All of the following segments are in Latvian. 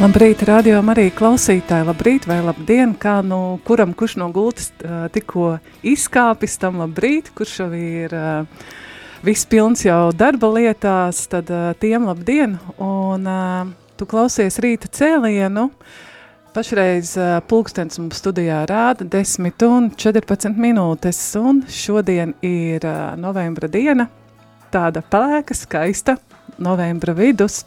Labrīt, radio arī klausītāji, labrīt vai labdien, kā nu kuram, kurš no gultas tikko izkāpis, tam labrīt, kurš jau ir viss pilns jau darba lietās, tad tiem labdien, un tu klausies rīta cēlienu, pašreiz pulkstens mums studijā rāda 10 un 14 minūtes, un šodien ir novembra diena, tāda pelēka, skaista, novembra vidus,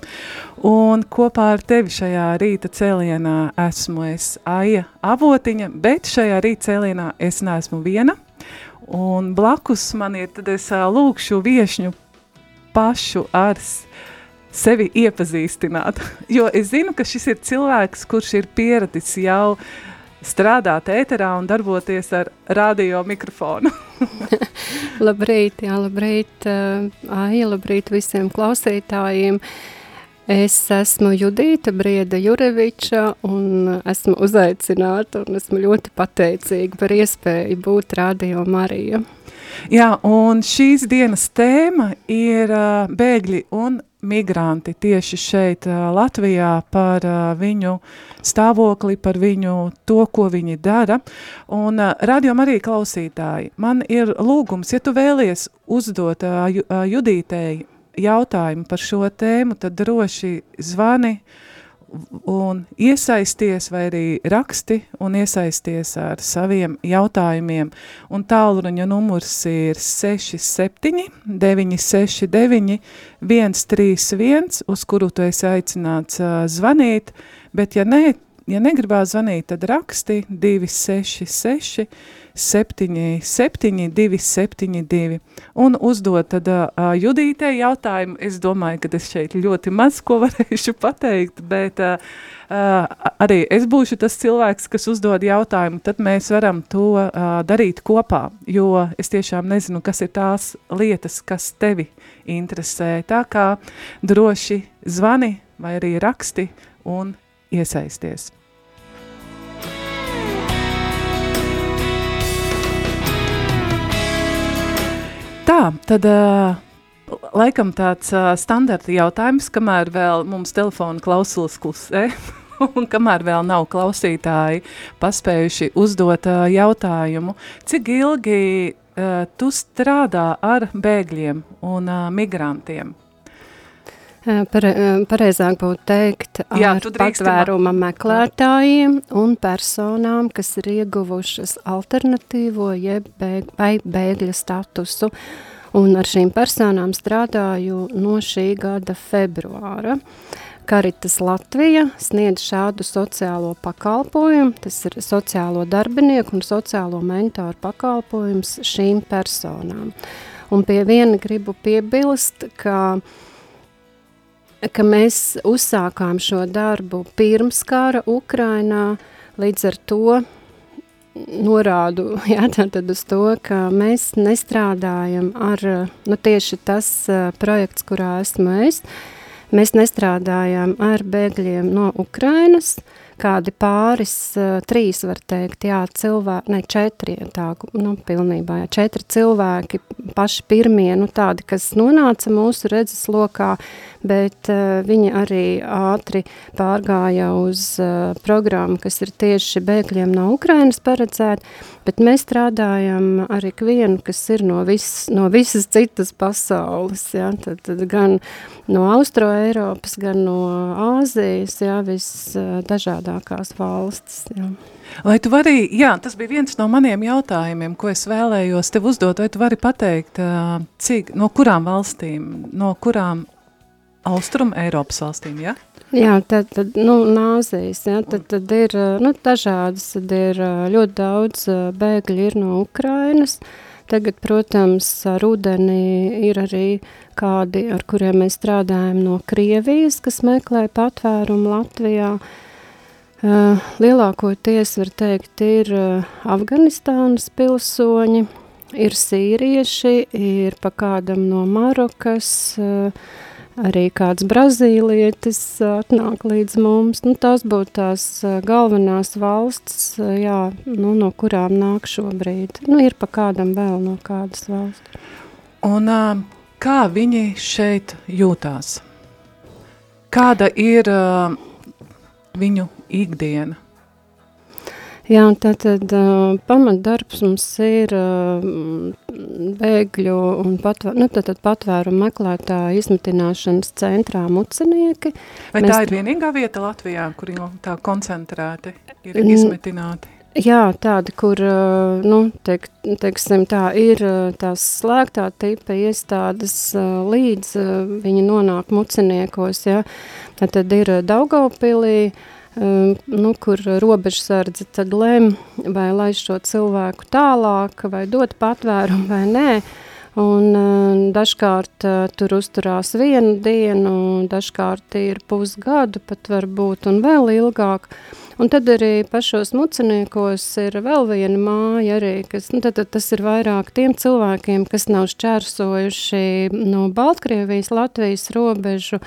un kopā ar tevi šajā rīta cēlienā esmu es Aija Avotiņa, bet šajā rīta cēlienā es neesmu viena, un blakus man ir, tad es lūkšu viešņu pašu ar sevi iepazīstināt, jo es zinu, ka šis ir cilvēks, kurš ir pieradis jau strādāt ēterā un darboties ar radio mikrofonu. labrīt, jā, labrīt, uh, Aija, labrīt visiem klausītājiem. Es esmu Judīta Brieda Jureviča un esmu uzaicināta un esmu ļoti pateicīga par iespēju būt Radio Marija. Jā, un šīs dienas tēma ir uh, bēgļi un migranti tieši šeit uh, Latvijā par uh, viņu stāvokli, par viņu to, ko viņi dara. Un uh, radio arī klausītāji, man ir lūgums, ja tu vēlies uzdot uh, Judītei jautājumu par šo tēmu, tad droši zvani uh, un iesaisties vai arī raksti un iesaisties ar saviem jautājumiem. Un tālruņa numurs ir 67 969 131, uz kuru tu esi aicināts uh, zvanīt, bet ja, ne, ja negribās zvanīt, tad raksti 266 77 272 un uzdot tad uh, Judītei jautājumu. Es domāju, ka es šeit ļoti maz ko varēšu pateikt, bet uh, uh, arī es būšu tas cilvēks, kas uzdod jautājumu, tad mēs varam to uh, darīt kopā, jo es tiešām nezinu, kas ir tās lietas, kas tevi interesē. Tā kā droši zvani vai arī raksti un iesaisties. Tā, tad uh, laikam tāds uh, standarta jautājums, kamēr vēl mums telefona klausulas klusē, un kamēr vēl nav klausītāji paspējuši uzdot uh, jautājumu, cik ilgi uh, tu strādā ar bēgļiem un uh, migrantiem? Pare, pareizāk būtu teikt Jā, ar patvēruma meklētājiem un personām, kas ir ieguvušas alternatīvo jeb bēg, vai bēgļa statusu. Un ar šīm personām strādāju no šī gada februāra. Karitas Latvija sniedz šādu sociālo pakalpojumu, tas ir sociālo darbinieku un sociālo mentoru pakalpojums šīm personām. Un pie viena gribu piebilst, ka uh, ka mēs uzsākām šo darbu pirms kara Ukrainā, līdz ar to norādu jā, tad uz to, ka mēs nestrādājam ar, nu tieši tas uh, projekts, kurā esmu es, mēs nestrādājam ar bēgļiem no Ukrainas, uh, kādi pāris, uh, trīs var teikt, jā, cilvēki, ne četri, tā, nu, pilnībā, jā, četri cilvēki, paši pirmie, nu, tādi, kas nonāca mūsu redzes lokā, bet uh, viņi arī ātri pārgāja uz uh, programmu, kas ir tieši bēgļiem no Ukrainas paredzēta, bet mēs strādājam ar ikvienu, kas ir no, vis, no visas citas pasaules, jā, tad, tad gan no Austro Eiropas, gan no Āzijas, jā, viss dažādi dažādākās valstis. Jā. Vai tu vari, jā, tas bija viens no maniem jautājumiem, ko es vēlējos tev uzdot, vai tu vari pateikt, cik, no kurām valstīm, no kurām Austrum Eiropas valstīm, ja? Jā, tad, tad nu, nāzijas, ja, tad, tad ir nu, dažādas, tad ir ļoti daudz bēgļi ir no Ukrainas. Tagad, protams, rudenī ir arī kādi, ar kuriem mēs strādājam no Krievijas, kas meklē patvērumu Latvijā. Lielākoties, var teikt, ir Afganistānas pilsoņi, ir sīrieši, ir pa kādam no Marokas, uh, arī kāds brazīlietis atnāk līdz mums. Nu, tās būtu tās galvenās valsts, jā, nu, no kurām nāk šobrīd. Nu, ir pa kādam vēl no kādas valsts. Un kā viņi šeit jūtās? Kāda ir viņu ikdiena? Jā, tātad uh, pamatdarbs mums ir uh, bēgļu un patvēr, nu, tātad patvērumu meklētāju izmitināšanas centrā mucinieki. Vai Mēs tā ir vienīgā vieta Latvijā, kur jau tā koncentrēti ir izmitināti? Jā, tādi, kur, nu, teik, teiksim, tā ir tās slēgtā tipa iestādes līdz viņi nonāk muciniekos, ja. Tad ir Daugavpilī, uh, nu, kur robežsardze tad lem, vai lai šo cilvēku tālāk, vai dot patvērumu vai nē. Un, uh, dažkārt uh, tur uzturās vienu dienu, dažkārt ir pusgadu, pat varbūt un vēl ilgāk. Un tad arī pašos muciniekos ir vēl viena māja arī, kas, nu, tad, tad tas ir vairāk tiem cilvēkiem, kas nav šķērsojuši no Baltkrievijas, Latvijas robežu,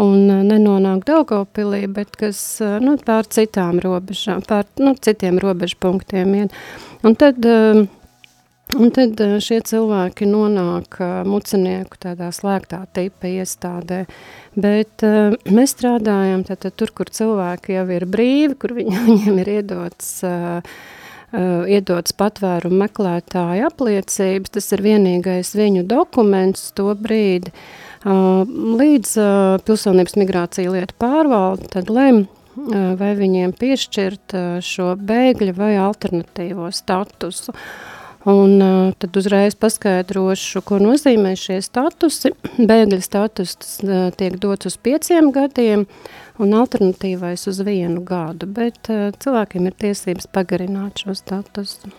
un uh, nenonāk Daugavpilī, bet kas uh, nu, pār citām robežām, pār nu, citiem robežu punktiem. Ja. Un tad, uh, un tad šie cilvēki nonāk mucinieku tādā slēgtā tipa iestādē, bet mēs strādājam tātad tur, kur cilvēki jau ir brīvi, kur viņi, viņiem ir iedots uh, Uh, iedots patvērumu meklētāju apliecības, tas ir vienīgais viņu dokuments to brīdi, uh, Līdz pilsonības migrācija lietu pārvalde tad lem, vai viņiem piešķirt šo bēgļu vai alternatīvo statusu. Un uh, tad uzreiz paskaidrošu, ko nozīmē šie statusi. Bēgļa status uh, tiek dots uz pieciem gadiem un alternatīvais uz vienu gadu, bet uh, cilvēkiem ir tiesības pagarināt šo statusu.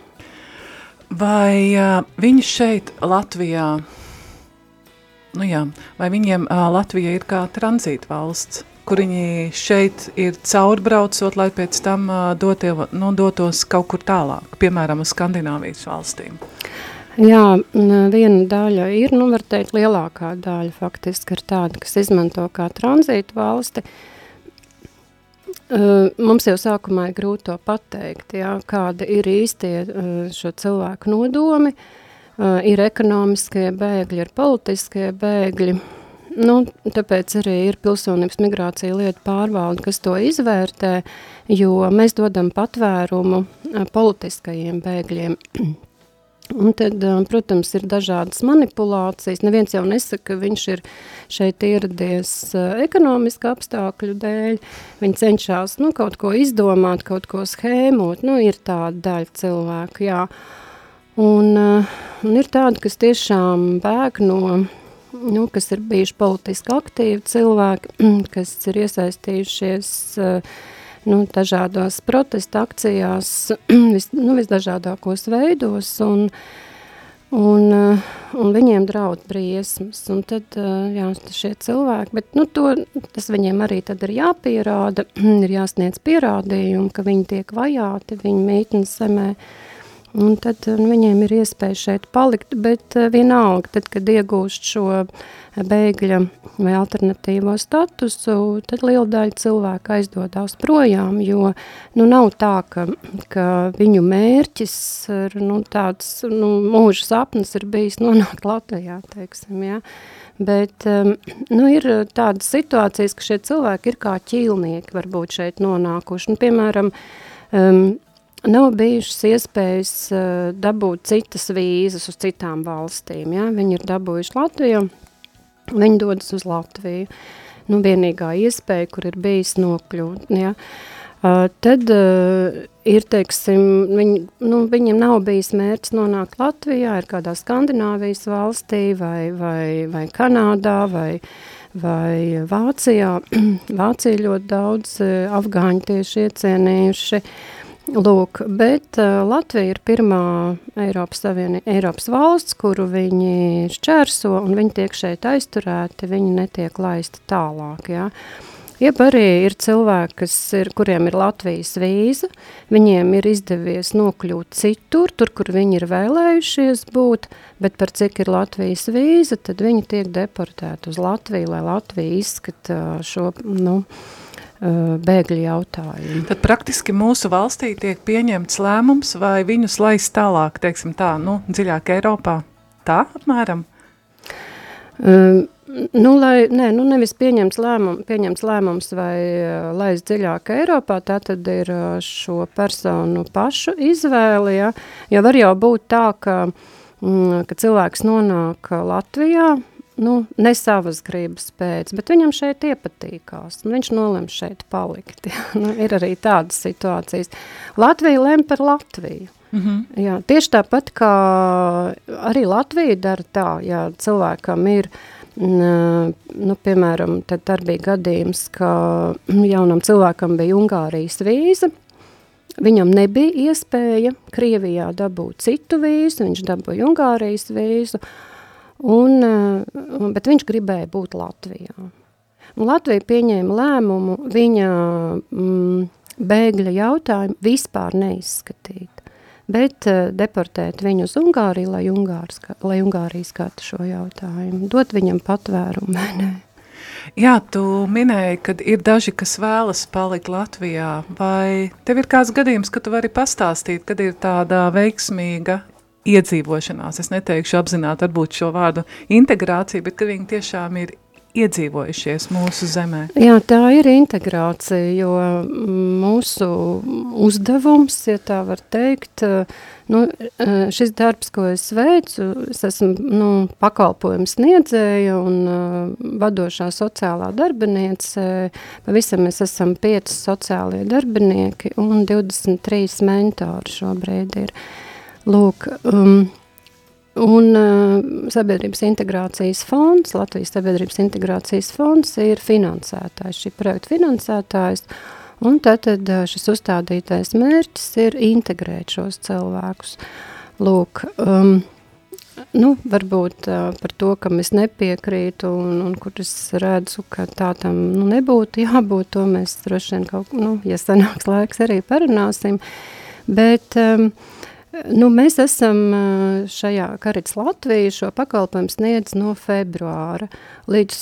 Vai uh, viņi šeit Latvijā Nu jā, vai viņiem uh, Latvija ir kā tranzīta valsts, kur viņi šeit ir caurbraucot, lai pēc tam dotie, nu, dotos kaut kur tālāk, piemēram, uz Skandināvijas valstīm? Jā, viena daļa ir, nu var teikt, lielākā daļa faktiski ir tāda, kas izmanto kā tranzītu valsti. Mums jau sākumā ir grūti to pateikt, jā, kāda ir īstie šo cilvēku nodomi, ir ekonomiskie bēgļi, ir politiskie bēgļi. Nu, tāpēc arī ir pilsonības migrācija lieta pārvalde, kas to izvērtē, jo mēs dodam patvērumu politiskajiem bēgļiem. Un tad, protams, ir dažādas manipulācijas. Neviens jau nesaka, ka viņš ir šeit ieradies ekonomiska apstākļu dēļ. Viņi cenšas nu, kaut ko izdomāt, kaut ko schēmot. Nu, ir tāda daļa cilvēku, jā. Un, un ir tādi, kas tiešām bēg no, nu, kas ir bijuši politiski aktīvi cilvēki, kas ir iesaistījušies uh, nu, dažādās protesta akcijās, vis, nu, visdažādākos veidos, un, un, uh, un viņiem draud briesmas. Un tad, uh, jā, šie cilvēki, bet nu, to, tas viņiem arī tad ir jāpierāda, ir jāsniedz pierādījumi, ka viņi tiek vajāti, viņi mītnes zemē, uh, Un tad un viņiem ir iespēja šeit palikt, bet uh, vienalga, tad, kad iegūst šo bēgļa vai alternatīvo statusu, tad liela daļa cilvēku aizdodās projām, jo nu, nav tā, ka, ka viņu mērķis ir nu, tāds nu, mūža sapnis ir bijis nonākt Latvijā, teiksim, ja. Bet um, nu, ir tādas situācijas, ka šie cilvēki ir kā ķīlnieki varbūt šeit nonākuši. Nu, piemēram, um, nav bijušas iespējas uh, dabūt citas vīzas uz citām valstīm. Ja? Viņi ir dabūjuši Latviju, viņi dodas uz Latviju. Nu, vienīgā iespēja, kur ir bijis nokļūt. Ja? Uh, tad uh, ir, teiksim, viņi, nu, viņiem nav bijis mērķis nonākt Latvijā, ir kādā Skandināvijas valstī vai, vai, vai Kanādā vai, vai Vācijā. Vācija ļoti daudz afgāņu tieši iecienījuši. Lūk, bet uh, Latvija ir pirmā Eiropas, Savieni, Eiropas valsts, kuru viņi šķērso un viņi tiek šeit aizturēti, viņi netiek laisti tālāk. Ja? Uh, Jeb arī ir cilvēki, ir, kuriem ir Latvijas vīza, viņiem ir izdevies nokļūt citur, tur, kur viņi ir vēlējušies būt, bet par cik ir Latvijas vīza, tad viņi tiek deportēti uz Latviju, lai Latvija izskata šo, nu, bēgļu jautājumu. Tad praktiski mūsu valstī tiek pieņemts lēmums, vai viņus laist tālāk, teiksim tā, nu, dziļāk Eiropā. Tā apmēram? Um, Nu, lai, nē, nu nevis pieņemts, lēmum, pieņemts lēmums vai uh, laist dziļāk Eiropā, tā tad ir uh, šo personu pašu izvēle, ja? jo var jau būt tā, ka, mm, ka cilvēks nonāk Latvijā, nu, ne savas gribas pēc, bet viņam šeit iepatīkās, un viņš nolem šeit palikt, ja? nu, ir arī tādas situācijas. Latvija lem par Latviju. Mm -hmm. Jā, tieši tāpat kā arī Latvija dara tā, ja cilvēkam ir uh, Nu, piemēram, tad arī bija gadījums, ka jaunam cilvēkam bija Ungārijas vīza. Viņam nebija iespēja Krievijā dabūt citu vīzu, viņš dabūja Ungārijas vīzu, un, bet viņš gribēja būt Latvijā. Un Latvija pieņēma lēmumu viņa mm, bēgļa jautājumu vispār neizskatīt bet uh, deportēt viņu uz Ungāriju, lai, Ungārs, lai Ungārija skata šo jautājumu, dot viņam patvērumu. Jā, tu minēji, ka ir daži, kas vēlas palikt Latvijā. Vai tev ir kāds gadījums, ka tu vari pastāstīt, kad ir tāda veiksmīga iedzīvošanās? Es neteikšu apzināti varbūt šo vārdu integrācija, bet kad viņi tiešām ir iedzīvojušies mūsu zemē? Jā, tā ir integrācija, jo mūsu uzdevums, ja tā var teikt, nu, šis darbs, ko es veicu, es esmu nu, pakalpojums sniedzēja un uh, vadošā sociālā darbiniece, pavisam mēs esam pieci sociālie darbinieki un 23 mentori šobrīd ir. Lūk, um, Un uh, Sabiedrības integrācijas fonds, Latvijas Sabiedrības integrācijas fonds ir finansētājs, šī projekta finansētājs, un tātad uh, šis uzstādītais mērķis ir integrēt šos cilvēkus. Lūk, um, nu, varbūt uh, par to, kam es nepiekrītu un, un kur es redzu, ka tā tam nu, nebūtu jābūt, to mēs droši vien kaut, nu, ja sanāks laiks, arī parunāsim, bet um, Nu, mēs esam šajā Karits Latviju šo pakalpojumu sniedz no februāra. Līdz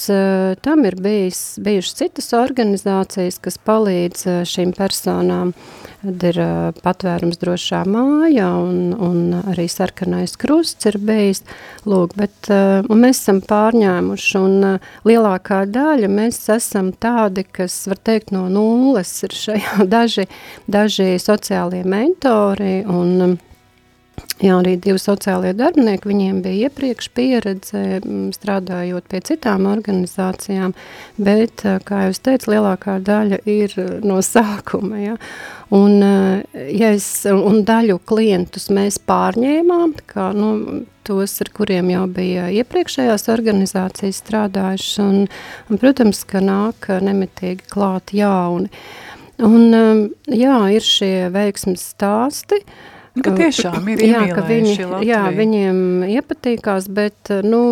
tam ir bijis, bijušas citas organizācijas, kas palīdz šīm personām. Tad ir patvērums drošā māja un, un arī sarkanais krusts ir bijis. Lūk, bet uh, mēs esam pārņēmuši un lielākā daļa mēs esam tādi, kas var teikt no nulles ir šajā daži, daži sociālie mentori un Jā, arī divi sociālie darbinieki, viņiem bija iepriekš pieredze strādājot pie citām organizācijām, bet, kā jau es teicu, lielākā daļa ir no sākuma, ja. Un, ja es, un daļu klientus mēs pārņēmām, kā, nu, tos, ar kuriem jau bija iepriekšējās organizācijas strādājušas, un, un protams, ka nāk nemitīgi klāt jauni. Un, jā, ir šie veiksmes stāsti, uh, Ka tiešām ir jā, ka viņi, Latviju. jā, viņiem iepatīkās, bet, nu,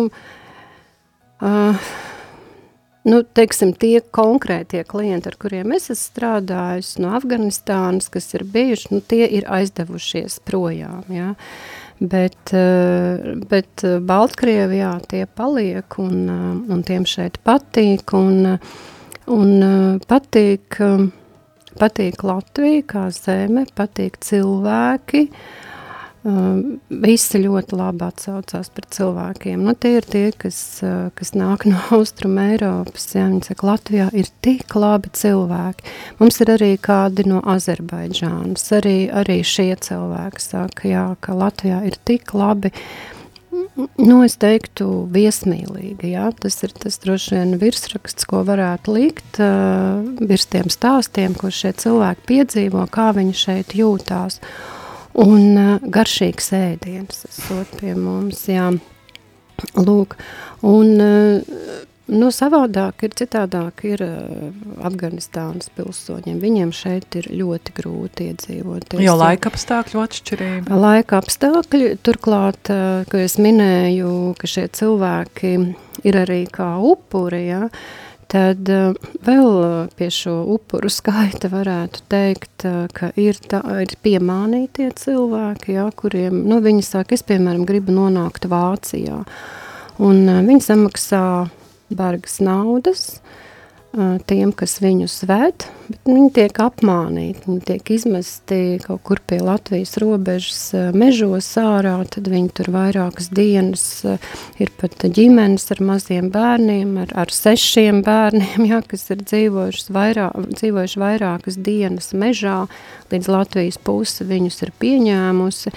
uh, nu, teiksim, tie konkrētie klienti, ar kuriem es esmu strādājis no Afganistānas, kas ir bijuši, nu, tie ir aizdevušies projām, jā. Bet, bet Baltkrievijā tie paliek un, un tiem šeit patīk un, un patīk, patīk Latvija kā zeme, patīk cilvēki. Um, visi ļoti labi atsaucās par cilvēkiem. Nu, tie ir tie, kas, uh, kas nāk no Austrum Eiropas. Ja, viņi saka, Latvijā ir tik labi cilvēki. Mums ir arī kādi no Azerbaidžānas. Arī, arī šie cilvēki saka, jā, ka Latvijā ir tik labi Nu, es teiktu, viesmīlīgi. Jā. Tas ir tas droši vien virsraksts, ko varētu likt uh, virs tiem stāstiem, ko šie cilvēki piedzīvo, kā viņi šeit jūtās. Un uh, garšīgs ēdiens, esot pie mums, jā. Lūk, un uh, Nu, savādāk ir citādāk ir uh, Afganistānas pilsoņiem. Viņiem šeit ir ļoti grūti iedzīvoties. Jo laika apstākļu atšķirība. Laika apstākļi, turklāt, uh, ka es minēju, ka šie cilvēki ir arī kā upuri, ja, tad uh, vēl pie šo upuru skaita varētu teikt, ka ir, tā, ir piemānītie cilvēki, ja, kuriem, nu, viņi saka, es, piemēram, gribu nonākt Vācijā, un viņi samaksā bargas naudas tiem, kas viņus ved, bet viņi tiek apmānīti, viņi tiek izmesti kaut kur pie Latvijas robežas mežos ārā, tad viņi tur vairākas dienas ir pat ģimenes ar maziem bērniem, ar, ar sešiem bērniem, jā, kas ir dzīvojuši, vairāk, dzīvojuši vairākas dienas mežā, līdz Latvijas puse viņus ir pieņēmusi,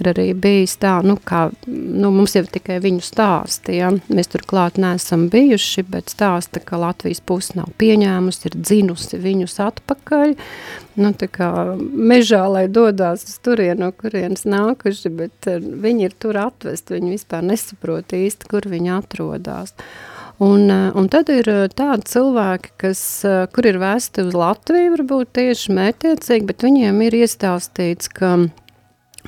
ir arī bijis tā, nu, kā, nu, mums jau tikai viņu stāsti, ja? mēs turklāt neesam bijuši, bet stāsta, ka Latvijas puse nav pieņēmusi, ir dzinusi viņus atpakaļ, nu, tā kā mežā, lai dodās uz turien, no kurienes nākuši, bet uh, viņi ir tur atvest, viņi vispār nesaprot īsti, kur viņi atrodās. Un, uh, un tad ir uh, tādi cilvēki, kas, kur ir vēsti uz Latviju, varbūt tieši mētiecīgi, bet viņiem ir iestāstīts, ka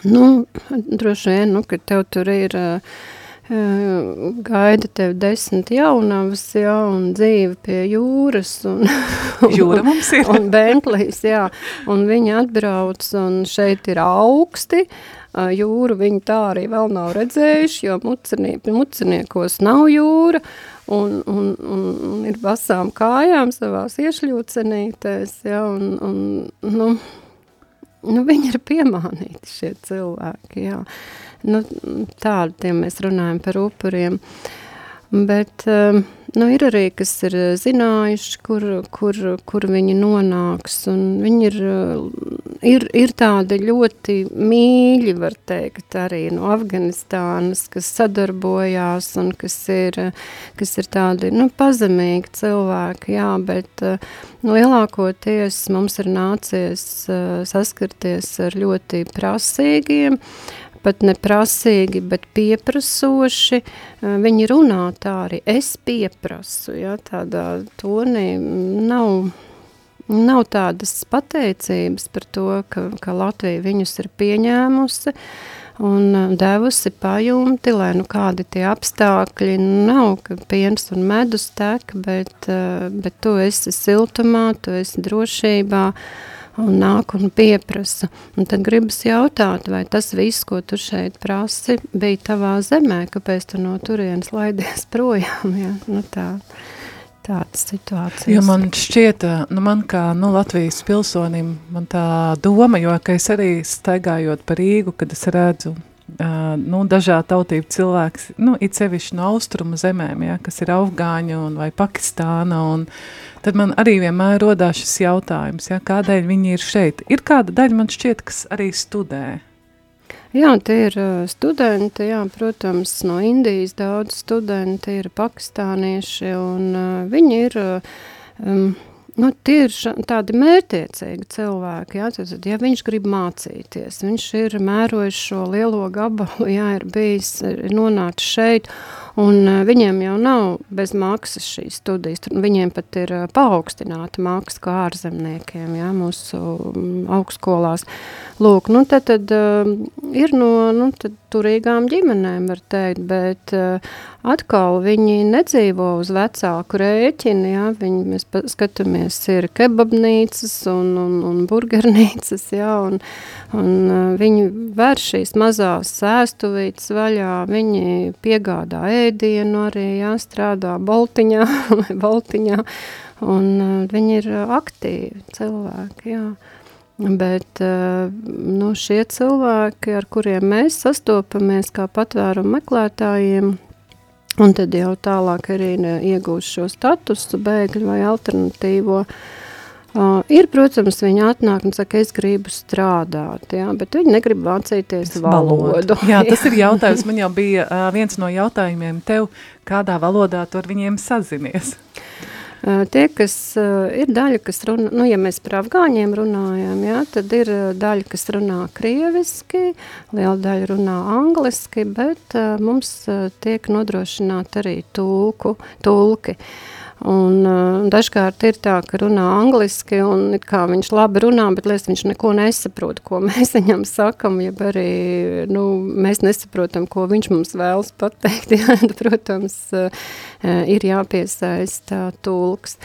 Nu, droši vien, nu, ka tev tur ir uh, gaida tev desmit jaunavas, jā, un dzīve pie jūras. Un, Jūra mums ir. un Bentley's, jā, un viņi atbrauc, un šeit ir augsti, jūru viņi tā arī vēl nav redzējuši, jo muciniekos nav jūra, un, un, un, un ir basām kājām savās iešļūcenītēs, jā, un, un nu, Nu, viņi ir piemānīti šie cilvēki, jā. Nu, tādi, ja mēs runājam par upuriem. Bet um, nu, ir arī, kas ir zinājuši, kur, kur, kur viņi nonāks, viņi ir, ir, ir tādi ļoti mīļi, var teikt, arī no Afganistānas, kas sadarbojās un kas ir, kas ir tādi, nu, pazemīgi cilvēki, jā, bet nu, lielākoties mums ir nācies saskarties ar ļoti prasīgiem, pat neprasīgi, bet pieprasoši. Viņi runā tā arī, es pieprasu, ja, tādā tonī nav, nav tādas pateicības par to, ka, ka Latvija viņus ir pieņēmusi un devusi pajumti, lai nu kādi tie apstākļi nav, ka piens un medus tek, bet, bet tu esi siltumā, tu esi drošībā, un nāk un pieprasa. Un tad gribas jautāt, vai tas viss, ko tu šeit prasi, bija tavā zemē, kāpēc tu no turienes laidies projām, ja? nu tā tādas situācijas. Jo man šķiet, nu man kā nu, Latvijas pilsonim, man tā doma, jo ka es arī staigājot par Rīgu, kad es redzu Uh, nu, dažādu tautību cilvēks, nu, it sevišķi no austrumu zemēm, ja, kas ir Afgāņi un vai Pakistāna, un tad man arī vienmēr rodās šis jautājums, ja, kādēļ viņi ir šeit. Ir kāda daļa man šķiet, kas arī studē. Jā, tie ir studenti, jā, protams, no Indijas daudz studenti ir pakistānieši, un uh, viņi ir... Um, Nu, tie ir tādi mērķiecīgi cilvēki. Jā, tad, ja viņš grib mācīties, viņš ir mērojis šo lielo gabalu, jā, ir bijis, ir nonācis šeit, un viņiem jau nav bez maksas šīs studijas. Viņiem pat ir paaugstināta maksa kā ārzemniekiem, jā, mūsu augstskolās. Lūk, nu, tad, tad ir no nu, tad turīgām ģimenēm, var teikt, bet atkal viņi nedzīvo uz vecāku rēķinu, jā, viņi, mēs skatāmies, ir kebabnīcas un, un, un burgernīcas, jā, un, un viņi ver šīs mazās sēstuvītes vaļā, viņi piegādā ēdienu arī, jā, strādā boltiņā vai boltiņā, un viņi ir aktīvi cilvēki, jā. Bet nu, šie cilvēki, ar kuriem mēs sastopamies kā patvērumu meklētājiem, Un tad jau tālāk arī iegūst šo statusu, bēgļu vai alternatīvo. Uh, ir, protams, viņi atnāk un saka, es gribu strādāt, jā, bet viņi negrib mācīties valodu. Jā, tas ir jautājums. Man jau bija uh, viens no jautājumiem tev, kādā valodā tu ar viņiem sazinies. Tie, kas ir daļa, kas runā, nu, ja mēs par afgāņiem runājam, jā, tad ir daļa, kas runā krieviski, liela daļa runā angliski, bet mums tiek nodrošināti arī tulku, tulki. Uh, Un, uh, dažkārt ir tā, ka runā angliski, un viņš labi runā, bet liekas, viņš neko nesaprot, ko mēs viņam sakam. Ja arī nu, mēs nesaprotam, ko viņš mums vēlas pateikt. Jā, protams, uh, ir jāpiesaista tulks.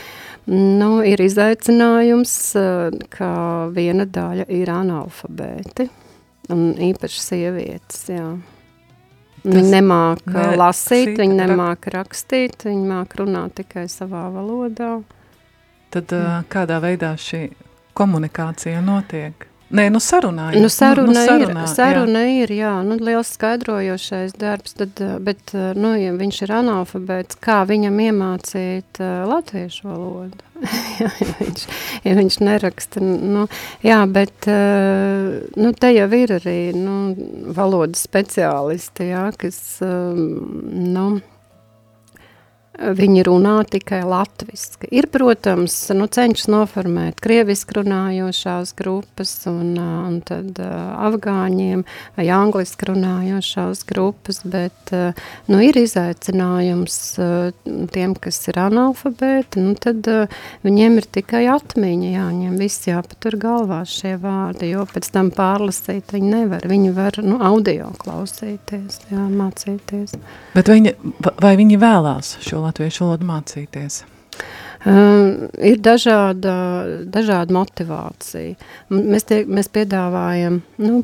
Nu, ir izaicinājums, uh, ka viena daļa ir analfabēti, un īpaši sievietes. Jā. Viņi nemāca ne, lasīt, viņi nemāca rakstīt, viņi māca runāt tikai savā valodā. Tad uh, kādā veidā šī komunikācija notiek? Nē, nu sarunā ir. Nu, saruna, nu, nu, sarunā, ir, saruna jā. ir, jā, nu, liels skaidrojošais darbs, tad, bet, nu, ja viņš ir analfabēts, kā viņam iemācīt uh, latviešu valodu? ja, viņš, ja viņš neraksta, nu, jā, bet, uh, nu, te jau ir arī, nu, valodas speciālisti, jā, kas, um, nu, Viņi runā tikai latviski. Ir, protams, nu, cenšas noformēt krieviski runājošās grupas un, un tad afgāņiem vai angliski runājošās grupas, bet nu, ir izaicinājums tiem, kas ir analfabēti, nu, tad viņiem ir tikai atmiņa jāņem, viss jāpatur galvā šie vārdi, jo pēc tam pārlasīt viņi nevar, viņi var nu, audio klausīties, jā, mācīties. Bet viņi, vai viņi vēlās šo latviešu valodu mācīties? Uh, ir dažāda, dažāda motivācija. Mēs, tie, mēs piedāvājam, nu,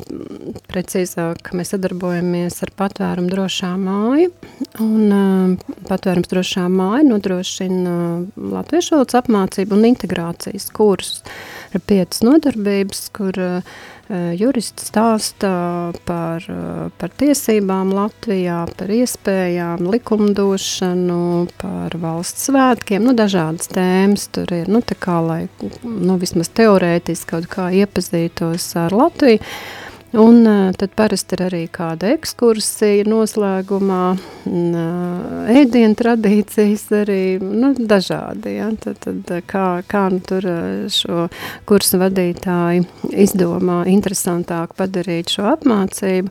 precīzāk, mēs sadarbojamies ar patvērumu drošā māju, un uh, patvērums drošā māja nodrošina uh, latviešu valodas apmācību un integrācijas kursus. Ir piecas nodarbības, kur uh, jurists stāsta par, eh, par tiesībām Latvijā, par iespējām, likumdošanu, par valsts svētkiem, nu dažādas tēmas tur ir, nu tā kā, lai, nu vismaz teorētiski kaut kā iepazītos ar Latviju. Un tad parasti ir arī kāda ekskursija noslēgumā, ēdienu tradīcijas arī, nu, dažādi, ja, tad, tad kā, kā nu tur šo kursu vadītāji izdomā interesantāk padarīt šo apmācību,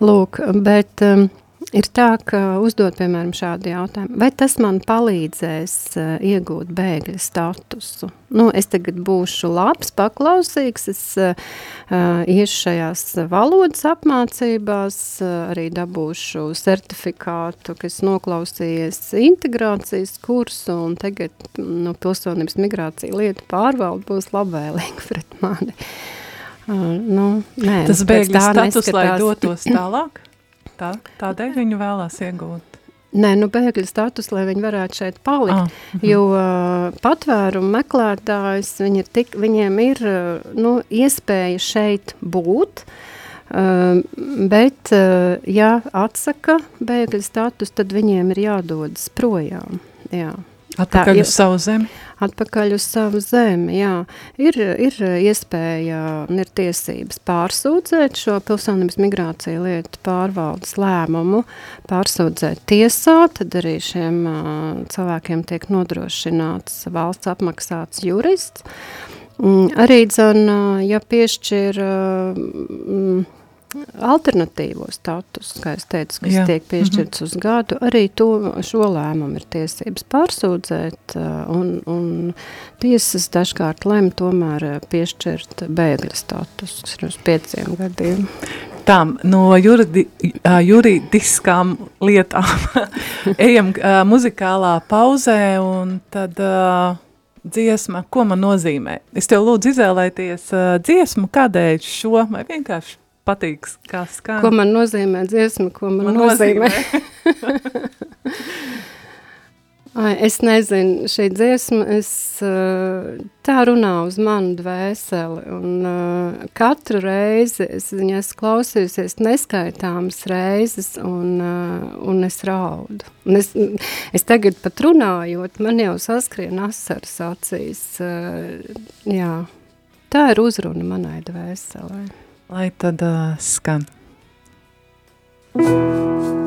lūk, bet um, Ir tā, ka uzdot, piemēram, šādu jautājumu, vai tas man palīdzēs uh, iegūt bēgļa statusu? Nu, es tagad būšu labs, paklausīgs, es uh, iešu šajās valodas apmācībās, uh, arī dabūšu certifikātu, ka es noklausījies integrācijas kursu, un tagad nu, pilsonības migrācija lietu pārvalde būs labvēlīga pret mani. Uh, nu, nē, tas bēgļa status, lai dotos tālāk? Tā, tādēļ viņu vēlās iegūt. Nē, nu bēgļu status, lai viņi varētu šeit palikt, ah, uh -huh. jo uh, patvērumu meklētājs, viņi ir tik, viņiem ir uh, nu, iespēja šeit būt, uh, bet, uh, ja atsaka bēgļu status, tad viņiem ir jādodas projām, jā. Atpakaļ Tā, uz savu zemi? Atpakaļ uz savu zemi, jā. Ir, ir iespēja un ir tiesības pārsūdzēt šo pilsonības migrāciju lietu pārvaldes lēmumu, pārsūdzēt tiesā, tad arī šiem uh, cilvēkiem tiek nodrošināts valsts apmaksāts jurists. Mm, arī, dzan, ja piešķir uh, alternatīvo statusu, kā es teicu, kas Jā. tiek piešķirts mm -hmm. uz gadu, arī to, šo lēmumu ir tiesības pārsūdzēt, un, un tiesas dažkārt lem tomēr piešķirt bēgļa statusu, kas ir uz pieciem gadiem. Tām no juridi, juridiskām lietām ejam muzikālā pauzē, un tad uh, dziesma, ko man nozīmē? Es tev lūdzu izvēlēties uh, dziesmu, kādēļ šo, vai vienkārši patīk, kā skan. Ko man nozīmē dziesma, ko man, man nozīmē? nozīmē. Ai, es nezinu, šī dziesma, es, tā runā uz manu dvēseli, un uh, katru reizi es viņu esmu klausījusies neskaitāmas reizes, un, uh, un es raudu. Un es, es tagad pat runājot, man jau saskrien asaras acīs, jā, tā ir uzruna manai dvēselē lai tad uh, skan. Thank you.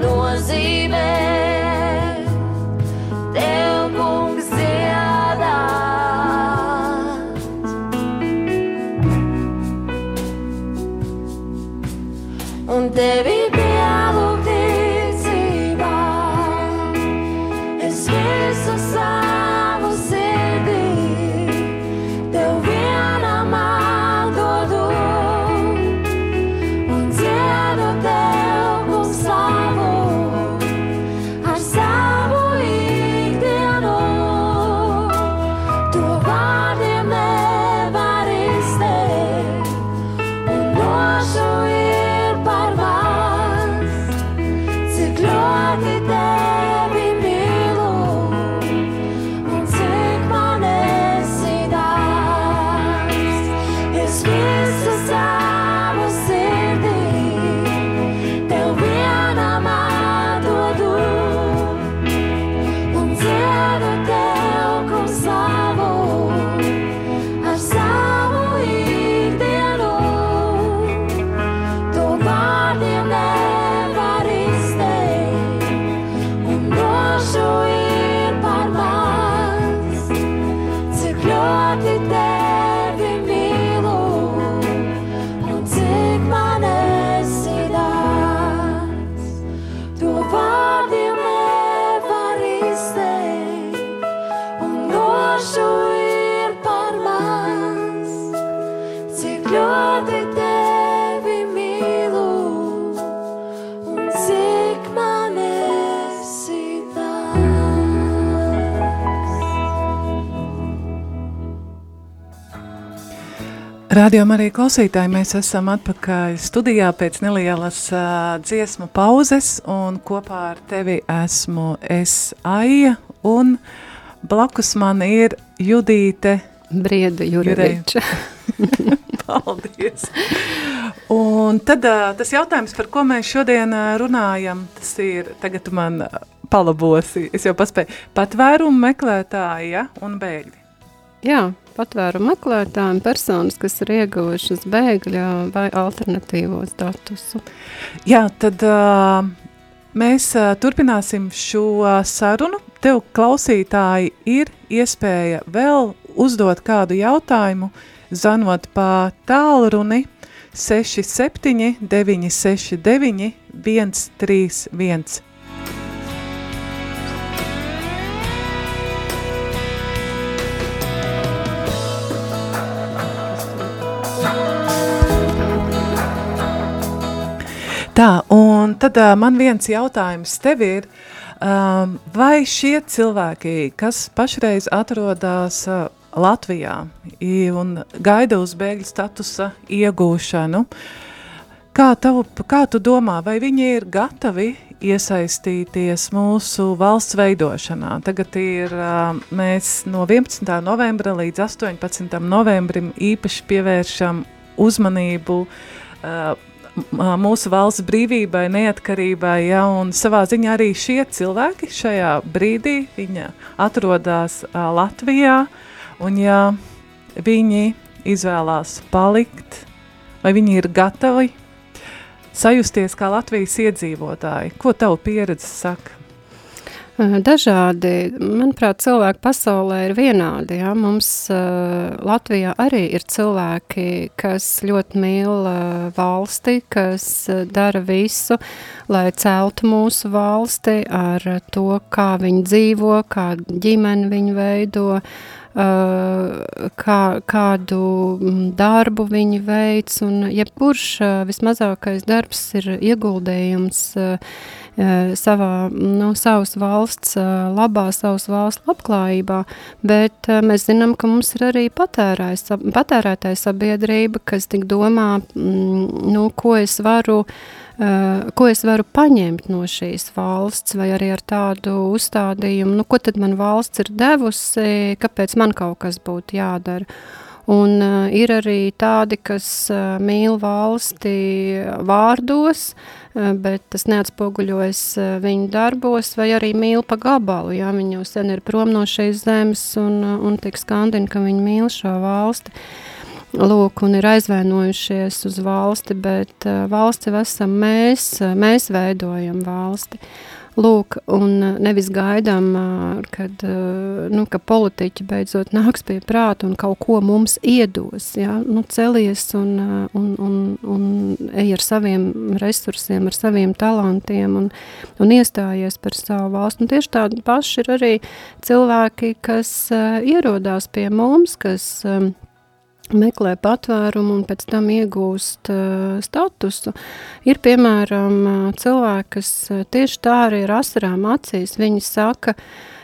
nozīmē. Radījumā arī klausītāji mēs esam atpakaļ studijā pēc nelielas uh, dziesmu pauzes, un kopā ar tevi esmu es Aija, un blakus man ir Judīte Brieda Jureviča. Paldies! Un tad uh, tas jautājums, par ko mēs šodien uh, runājam, tas ir, tagad man uh, palabosi, es jau paspēju, patvērumu meklētāja un bēgļi. Jā, patvērumu meklētājiem personas, kas ir ieguvušas bēgļa vai alternatīvo statusu. Jā, tad uh, mēs uh, turpināsim šo sarunu. Tev klausītāji ir iespēja vēl uzdot kādu jautājumu, zvanot pa tālruni 67 969 131 Tā, un tad uh, man viens jautājums tev ir, um, vai šie cilvēki, kas pašreiz atrodas uh, Latvijā un gaida uz bēgļu statusa iegūšanu, kā, tavu, kā tu domā, vai viņi ir gatavi iesaistīties mūsu valsts veidošanā? Tagad ir, mēs no 11. novembra līdz 18. novembrim īpaši pievēršam uzmanību mūsu valsts brīvībai, neatkarībai, ja, savā ziņā arī šie cilvēki šajā brīdī, atrodas Latvijā, un ja viņi izvēlās palikt, vai viņi ir gatavi sajusties kā Latvijas iedzīvotāji. Ko tavu pieredze saka? Dažādi, manuprāt, cilvēki pasaulē ir vienādi. Ja? Mums uh, Latvijā arī ir cilvēki, kas ļoti mīl uh, valsti, kas uh, dara visu, lai celtu mūsu valsti ar to, kā viņi dzīvo, kā ģimeni viņi veido, kā, kādu darbu viņi veic. Un jebkurš vismazākais darbs ir ieguldījums savā, nu, savas valsts uh, labā, savas valsts labklājībā, bet uh, mēs zinām, ka mums ir arī patērētāja sabiedrība, kas tik domā, mm, nu, ko es varu ko es varu paņemt no šīs valsts, vai arī ar tādu uzstādījumu, nu, ko tad man valsts ir devusi, kāpēc man kaut kas būtu jādara. Un uh, ir arī tādi, kas uh, mīl valsti vārdos, uh, bet tas neatspoguļojas uh, viņu darbos, vai arī mīl pa gabalu. Jā, viņi jau sen ir prom no šīs zemes un, uh, un tik skandina, ka viņi mīl šo valsti. Lūk, un ir aizvainojušies uz valsti, bet uh, valsti esam mēs, uh, mēs veidojam valsti. Lūk, un uh, nevis gaidām, uh, kad uh, nu, ka politiķi beidzot nāks pie prāta un kaut ko mums iedos. Ja? Nu, celies un, un, un, un ej ar saviem resursiem, ar saviem talantiem un, un iestājies par savu valsti. Un tieši tādi paši ir arī cilvēki, kas ierodās pie mums, kas um, meklē patvērumu un pēc tam iegūst uh, statusu. Ir piemēram cilvēki, kas uh, tieši tā arī ar asarām acīs, viņi saka,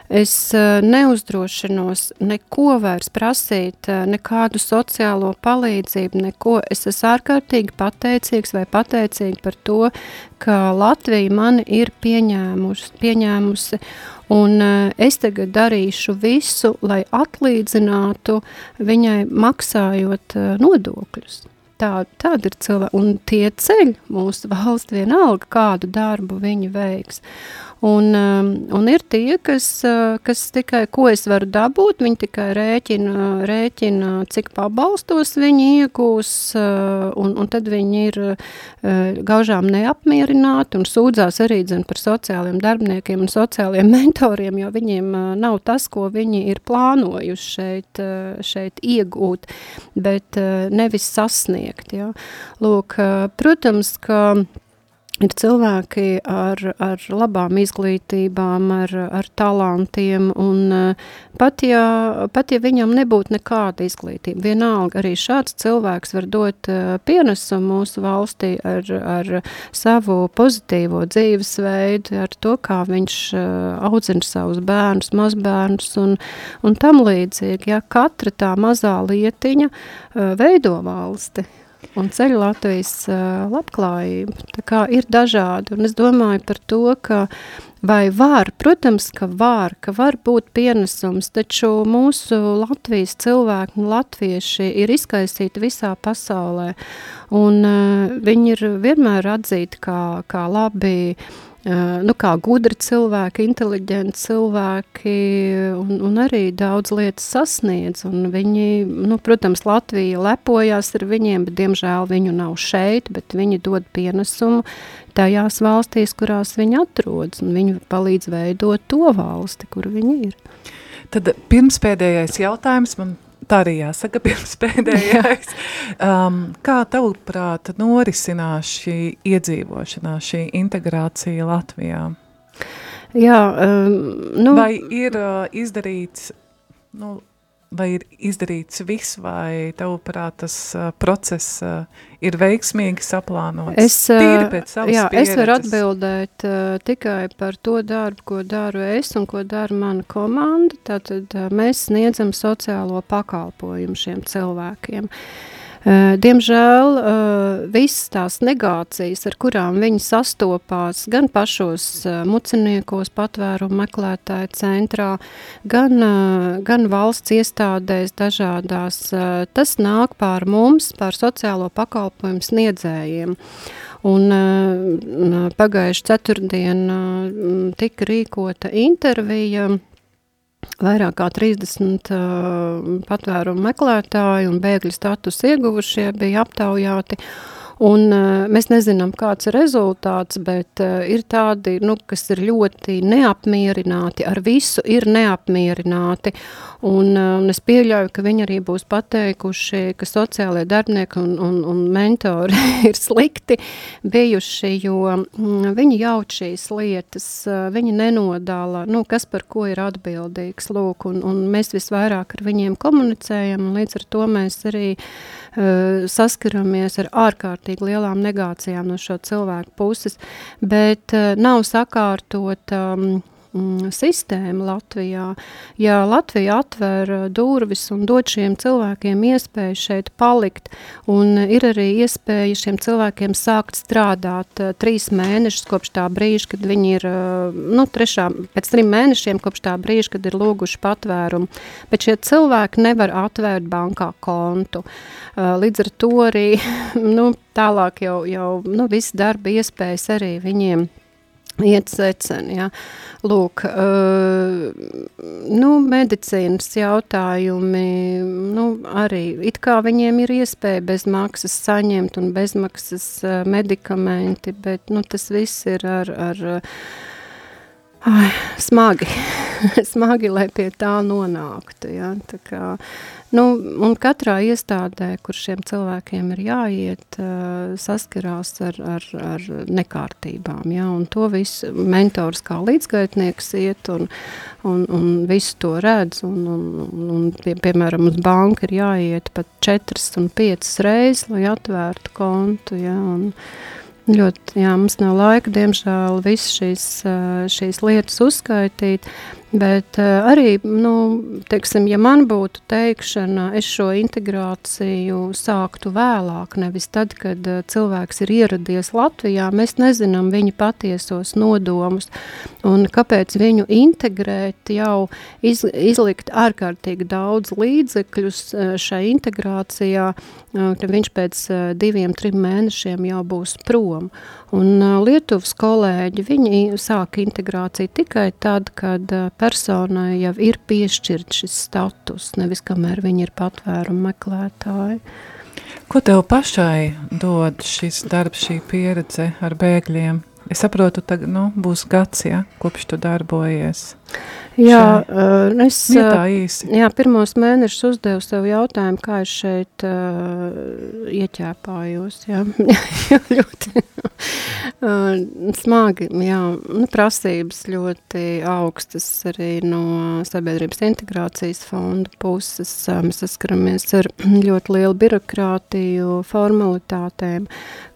es uh, neuzdrošinos neko vairs prasīt, uh, nekādu sociālo palīdzību, neko. Es esmu ārkārtīgi pateicīgs vai pateicīgi par to, ka Latvija mani ir pieņēmusi, pieņēmusi Un uh, es tagad darīšu visu, lai atlīdzinātu viņai maksājot uh, nodokļus. Tā, tāda ir cilvēka, un tie ceļ mūsu valsts vienalga, kādu darbu viņi veiks. Un, um, un ir tie, kas, uh, kas tikai, ko es varu dabūt, viņi tikai rēķina, rēķina cik pabalstos viņi iegūs, uh, un, un tad viņi ir uh, gaužām neapmierināti un sūdzās arī dzen par sociāliem darbniekiem un sociāliem mentoriem, jo viņiem nav tas, ko viņi ir plānojuši šeit, šeit iegūt, bet nevis sasniegt. Ja. Lūk, protams, ka ir cilvēki ar, ar labām izglītībām, ar, ar talantiem, un eh, pat ja, pat ja viņam nebūtu nekāda izglītība, vienalga arī šāds cilvēks var dot eh, pienesumu mūsu valstī ar, ar savu pozitīvo dzīvesveidu, ar to, kā viņš eh, audzina savus bērnus, mazbērnus un, un tam līdzīgi. Ja katra tā mazā lietiņa veido valsti un ceļ Latvijas labklājību. Tā kā ir dažādi, un es domāju par to, ka vai var, protams, ka var, ka var būt pienesums, taču mūsu Latvijas cilvēki un latvieši ir izkaisīti visā pasaulē, un viņi ir vienmēr atzīti kā, kā labi uh, nu, kā gudri cilvēki, inteliģenti cilvēki un, un arī daudz lietas sasniedz. Viņi, nu, protams, Latvija lepojās ar viņiem, bet diemžēl viņu nav šeit, bet viņi dod pienesumu tajās valstīs, kurās viņi atrodas, un viņi palīdz veidot to valsti, kur viņi ir. Tad pirms pēdējais jautājums man tā arī jāsaka pirms pēdējais. Um, kā tavuprāt norisinās šī iedzīvošanās, šī integrācija Latvijā? Jā, um, nu... Vai ir uh, izdarīts, nu, vai ir izdarīts viss, vai tavuprāt tas uh, process uh, ir veiksmīgi saplānots? Es, savas jā, pieredzes. es varu atbildēt uh, tikai par to darbu, ko daru es un ko dara mana komanda. Tātad uh, mēs sniedzam sociālo pakalpojumu šiem cilvēkiem. Uh, diemžēl visas tās negācijas, ar kurām viņi sastopās gan pašos muciniekos, patvērumu meklētāju centrā, gan, gan valsts iestādēs dažādās, tas nāk pār mums, pār sociālo pakalpojumu sniedzējiem. Un pagājuši ceturtdien tika rīkota intervija Vairāk kā 30 uh, patvērumu meklētāji un bēgļu status ieguvušie bija aptaujāti. Un, uh, mēs nezinām, kāds ir rezultāts, bet uh, ir tādi, nu, kas ir ļoti neapmierināti, ar visu ir neapmierināti. Un, uh, un es pieļauju, ka viņi arī būs pateikuši, ka sociālajie darbinieki un, un, un mentori ir slikti bijuši, jo mm, viņi jauč šīs lietas, uh, viņi nenodala, nu, kas par ko ir atbildīgs. Lūk, un, un mēs visvairāk ar viņiem komunicējam, un līdz ar to mēs arī saskaramies ar ārkārtīgi lielām negācijām no šo cilvēku puses, bet nav sakārtot um, mm, sistēma Latvijā. Ja Latvija atver uh, durvis un dod šiem cilvēkiem iespēju šeit palikt, un ir arī iespēja šiem cilvēkiem sākt strādāt uh, trīs mēnešus kopš tā brīža, kad viņi ir, uh, nu, trešā, pēc trim mēnešiem kopš tā brīža, kad ir lūguši patvērumu, bet šie cilvēki nevar atvērt bankā kontu. Līdz ar to arī, nu, tālāk jau, jau nu, viss darba iespējas arī viņiem iet seceni. Ja. Lūk, uh, nu, medicīnas jautājumi, nu, arī it kā viņiem ir iespēja bez maksas saņemt un bezmaksas uh, medikamenti, bet nu, tas viss ir ar, ar ai, smagi, smagi, lai pie tā nonāktu. Ja. Tā kā, uh, Nu, un katrā iestādē, kur šiem cilvēkiem ir jāiet, uh, saskarās ar, ar, ar nekārtībām. Ja? Un to visu mentors kā līdzgaitnieks iet un, un, un visu to redz. Un, un, un pie, piemēram, uz banku ir jāiet pat četras un piecas reizes, lai atvērtu kontu. Ja? Un, Ļoti, jā, mums nav laika, diemžēl, visas šīs, šīs lietas uzskaitīt. Bet uh, arī, nu, teiksim, ja man būtu teikšana, es šo integrāciju sāktu vēlāk, nevis tad, kad uh, cilvēks ir ieradies Latvijā, mēs nezinām viņa patiesos nodomus, un kāpēc viņu integrēt jau iz, izlikt ārkārtīgi daudz līdzekļus uh, šai integrācijā, ka viņš pēc diviem, trim mēnešiem jau būs prom. Un Lietuvas kolēģi, viņi sāk integrāciju tikai tad, kad personai jau ir piešķirts šis status, nevis kamēr viņi ir patvērumu meklētāji. Ko tev pašai dod šis darbs, šī pieredze ar bēgļiem? Es saprotu, ka nu, būs gads, ja, kopš tu darbojies. Jā, uh, es Vietā īsi. Jā, pirmos mēnešus uzdevu sev jautājumu, kā es šeit uh, ieķēpājos. Jā, ļoti uh, smagi, jā, nu, prasības ļoti augstas arī no sabiedrības integrācijas fonda puses. Mēs saskaramies ar ļoti lielu birokrātiju, formalitātēm,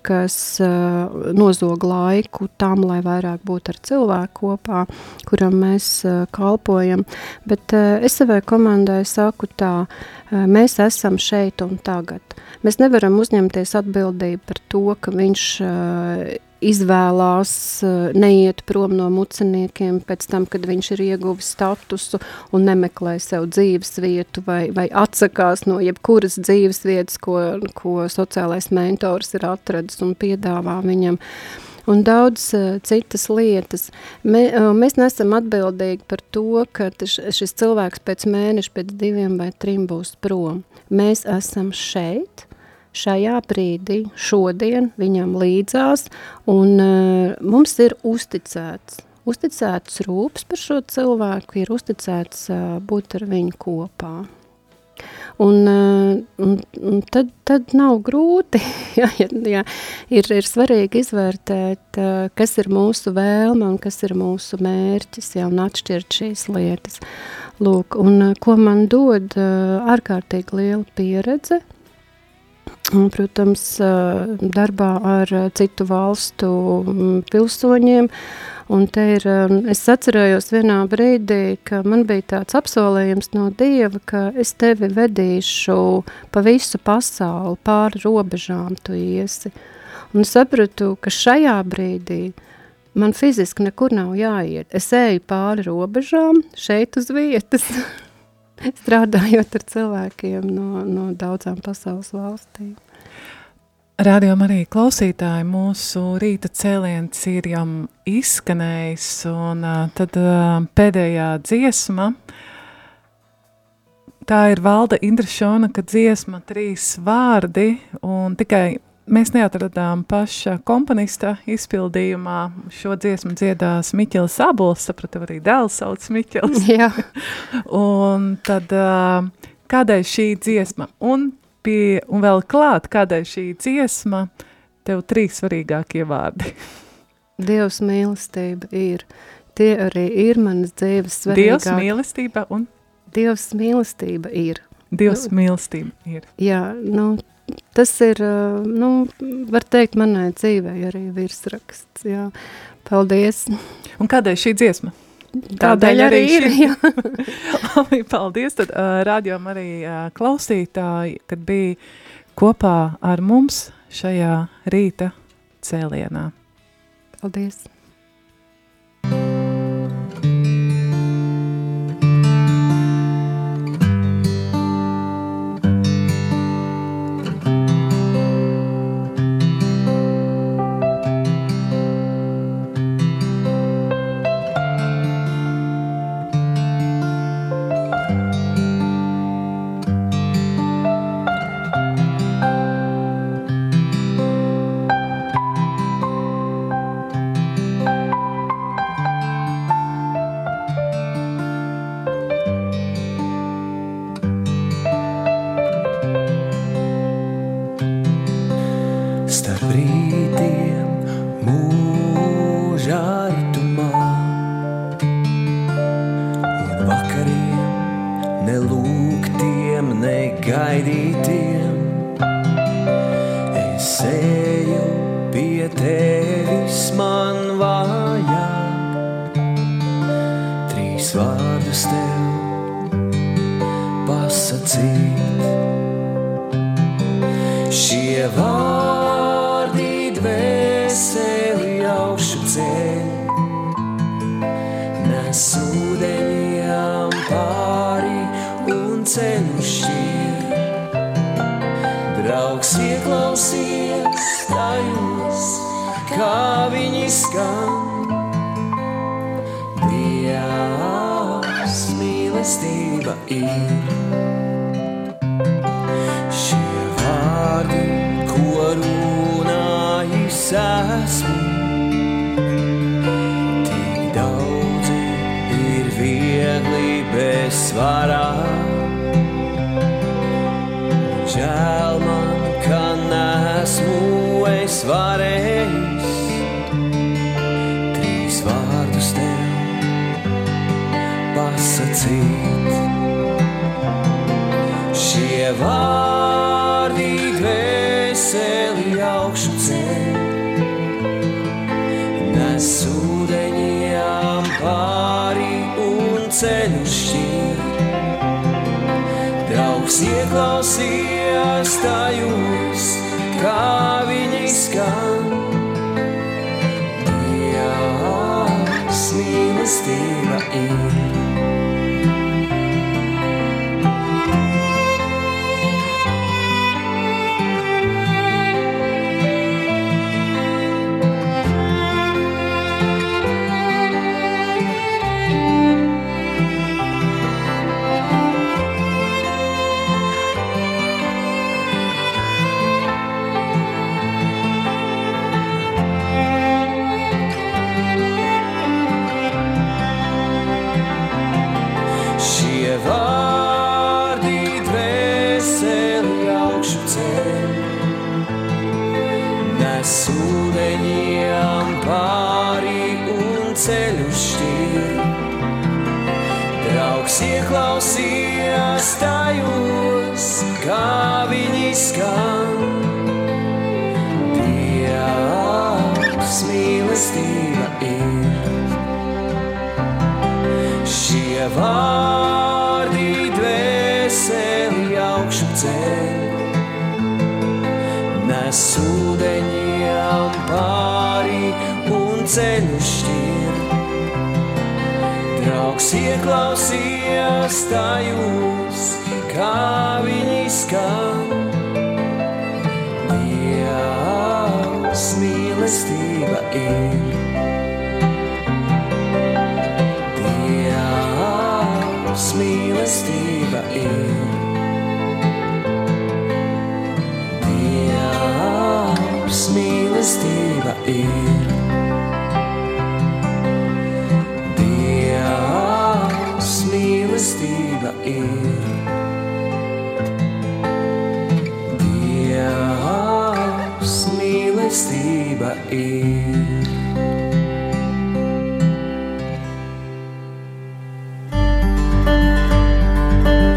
kas uh, nozog laiku tam, lai vairāk būtu ar cilvēku kopā, kuram mēs kalpojam. Bet uh, es savai komandai saku tā, uh, mēs esam šeit un tagad. Mēs nevaram uzņemties atbildību par to, ka viņš uh, izvēlās eh, neiet prom no muciniekiem pēc tam, kad viņš ir ieguvis statusu un nemeklē sev dzīves vietu vai, vai atsakās no jebkuras dzīves vietas, ko, ko sociālais mentors ir atradis un piedāvā viņam. Un daudz uh, citas lietas. Me, uh, mēs nesam atbildīgi par to, ka šis cilvēks pēc mēneša, pēc diviem vai trim būs prom. Mēs esam šeit, šajā brīdī, šodien viņam līdzās, un uh, mums ir uzticēts, uzticēts rūps par šo cilvēku, ir uzticēts uh, būt ar viņu kopā. Un, un, un tad, tad nav grūti. jā, jā, ir, ir svarīgi izvērtēt, kas ir mūsu vēlme un kas ir mūsu mērķis, jā, un atšķirt šīs lietas. Lūk, un ko man dod ārkārtīgi liela pieredze, Un, protams, darbā ar citu valstu pilsoņiem, Un te ir, um, es atcerējos vienā brīdī, ka man bija tāds apsolījums no Dieva, ka es tevi vedīšu pa visu pasauli, pāri robežām tu iesi. Un sapratu, ka šajā brīdī man fiziski nekur nav jāiet. Es eju pāri robežām, šeit uz vietas, strādājot ar cilvēkiem no, no daudzām pasaules valstīm. Radio Marija klausītāji, mūsu rīta cēliens ir jau izskanējis, un tad pēdējā dziesma, tā ir Valda Indrišona, ka dziesma trīs vārdi, un tikai mēs neatradām paša komponista izpildījumā. Šo dziesmu dziedās Miķels Abols, sapratu, arī dēls sauc Miķels. Jā. un tad kādēļ šī dziesma? Un pie, un vēl klāt, kādai šī dziesma, tev trīs svarīgākie vārdi. Dievs mīlestība ir. Tie arī ir manas dzīves svarīgākie. Dievs mīlestība un? Dievs mīlestība ir. Dievs nu, mīlestība ir. Jā, nu, tas ir, nu, var teikt, manai dzīvei arī virsraksts, jā. Paldies. Un kādēļ šī dziesma? Tādēļ arī ir. Labi, paldies. Tad uh, rādījām arī uh, klausītāji, kad bija kopā ar mums šajā rīta cēlienā. Paldies! mūžā. Ieklausījās tajos, kā viņi skan. Dievs mīlestība ir. Vārdi dvēseli augšu ceļ nes ūdeņiem pāri un ceļu šķir. Draugs ieklausījās tajos, kā viņi skan. Dievs mīlestība ir. Mīlestība ir. Dievs mīlestība ir. Dievs mīlestība ir. Dievs mīlestība ir.